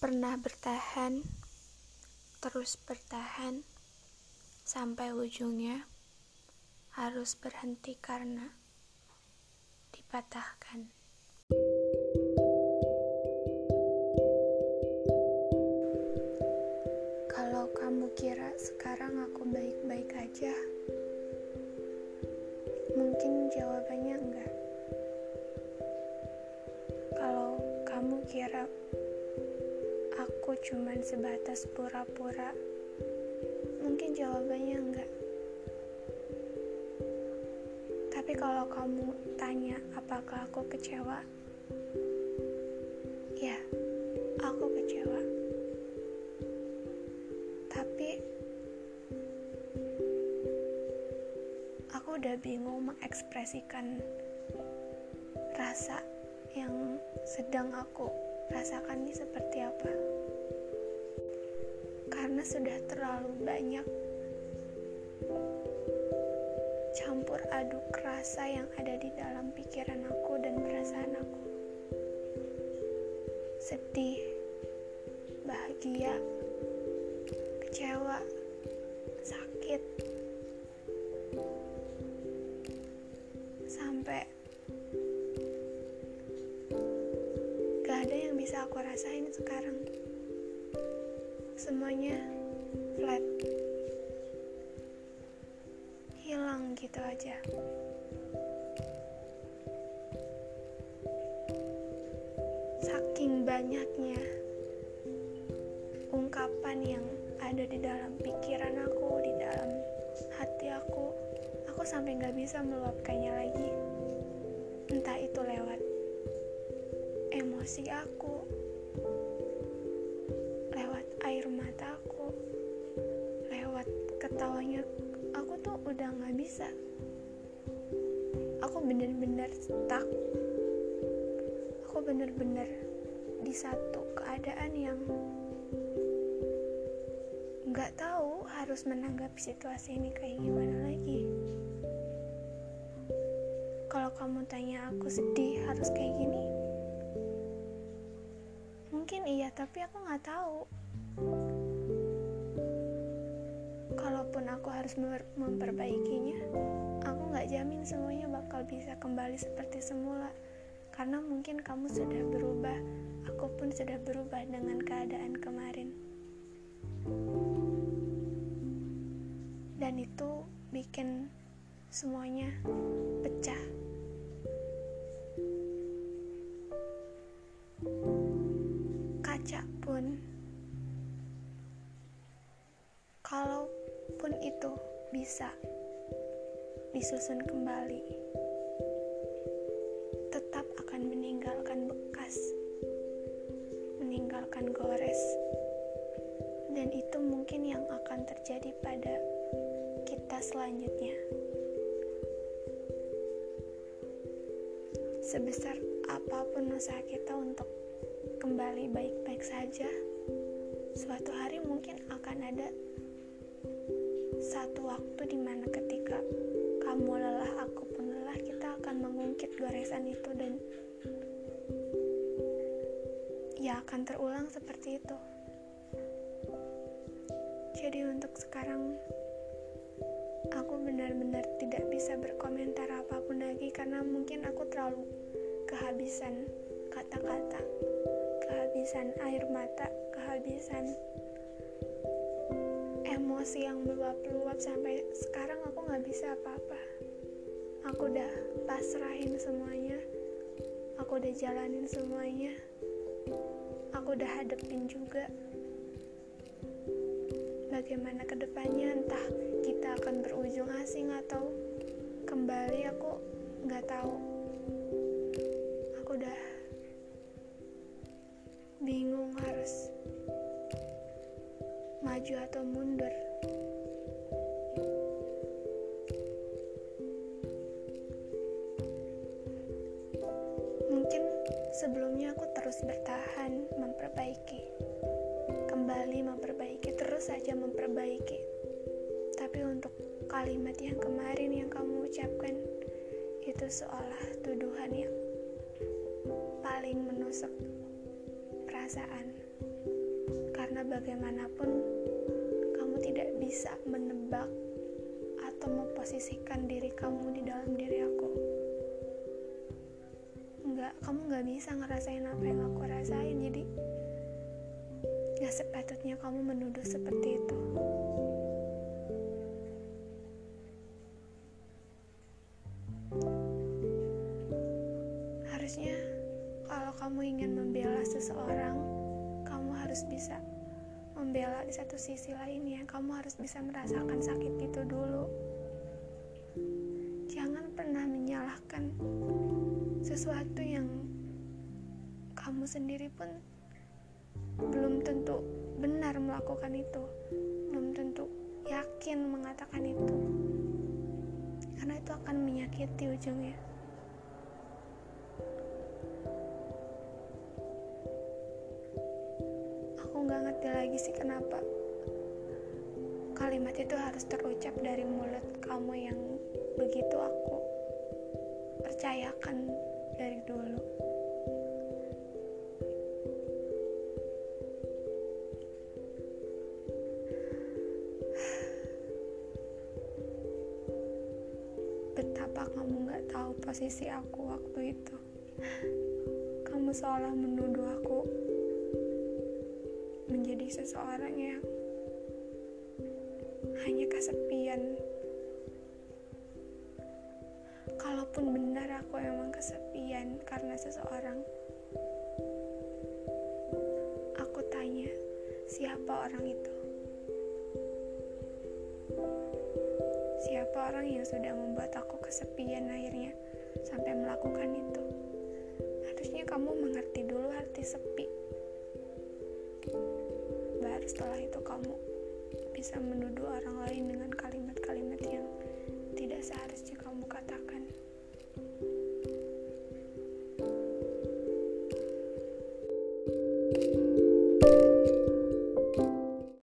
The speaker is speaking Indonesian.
pernah bertahan, terus bertahan, sampai ujungnya harus berhenti karena dipatahkan. Kalau kamu kira sekarang aku baik-baik aja, mungkin jawabannya enggak. Kalau kamu kira aku cuman sebatas pura-pura, mungkin jawabannya enggak. Tapi kalau kamu tanya apakah aku kecewa, ya, aku kecewa. Tapi aku udah bingung mengekspresikan rasa yang sedang aku rasakan ini seperti apa. Karena sudah terlalu banyak campur aduk rasa yang ada di dalam pikiran aku dan perasaan aku. Sedih, bahagia, kecewa, sakit, aku rasain sekarang. Semuanya flat, hilang gitu aja. Saking banyaknya ungkapan yang ada di dalam pikiran aku, di dalam hati aku, aku sampai nggak bisa meluapkannya lagi. Entah itu lewat emosi aku, air mataku, lewat ketawanya, aku tuh udah nggak bisa. Aku bener-bener stuck. Aku bener-bener di satu keadaan yang nggak tahu harus menanggapi situasi ini kayak gimana lagi. Kalau kamu tanya aku sedih harus kayak gini, mungkin iya tapi aku nggak tahu. Kalaupun aku harus memperbaikinya, aku nggak jamin semuanya bakal bisa kembali seperti semula. Karena mungkin kamu sudah berubah, aku pun sudah berubah dengan keadaan kemarin. dan itu bikin semuanya pecah. Itu bisa disusun kembali, tetap akan meninggalkan bekas, meninggalkan gores, dan itu mungkin yang akan terjadi pada kita selanjutnya. Sebesar apa pun usaha kita untuk kembali baik-baik saja, suatu hari mungkin akan ada satu waktu di mana ketika kamu lelah, aku pun lelah, kita akan mengungkit goresan itu dan ya akan terulang seperti itu. Jadi untuk sekarang aku benar-benar tidak bisa berkomentar apa pun lagi karena mungkin aku terlalu kehabisan kata-kata, kehabisan air mata, kehabisan emosi yang meluap-luap sampai sekarang aku nggak bisa apa-apa. Aku udah pasrahin semuanya, aku udah jalanin semuanya, aku udah hadepin juga. Bagaimana ke depannya entah kita akan berujung asing atau kembali aku nggak tahu. Aku udah bingung harus maju atau mundur. Mungkin sebelumnya aku terus bertahan memperbaiki. Kembali memperbaiki terus saja memperbaiki. Tapi untuk kalimat yang kemarin yang kamu ucapkan itu seolah tuduhan yang paling menusuk perasaan karena bagaimanapun kamu tidak bisa menebak atau memposisikan diri kamu di dalam diri aku. Nggak kamu nggak bisa ngerasain apa yang aku rasain. Jadi nggak sepatutnya kamu menuduh seperti itu. Harusnya kalau kamu ingin membela seseorang harus bisa membela di satu sisi lainnya kamu harus bisa merasakan sakit itu dulu. Jangan pernah menyalahkan sesuatu yang kamu sendiri pun belum tentu benar melakukan itu. Belum tentu yakin mengatakan itu. Karena itu akan menyakiti ujungnya ngerti lagi sih kenapa kalimat itu harus terucap dari mulut kamu yang begitu aku percayakan dari dulu. Betapa kamu nggak tahu posisi aku waktu itu. Kamu seolah menuduh aku menjadi seseorang yang hanya kesepian. Kalaupun benar aku emang kesepian karena seseorang, aku tanya, siapa orang itu? Siapa orang yang sudah membuat aku kesepian akhirnya sampai melakukan itu? Harusnya kamu mengerti dulu arti sepi setelah itu kamu bisa menuduh orang lain dengan kalimat-kalimat yang tidak seharusnya kamu katakan.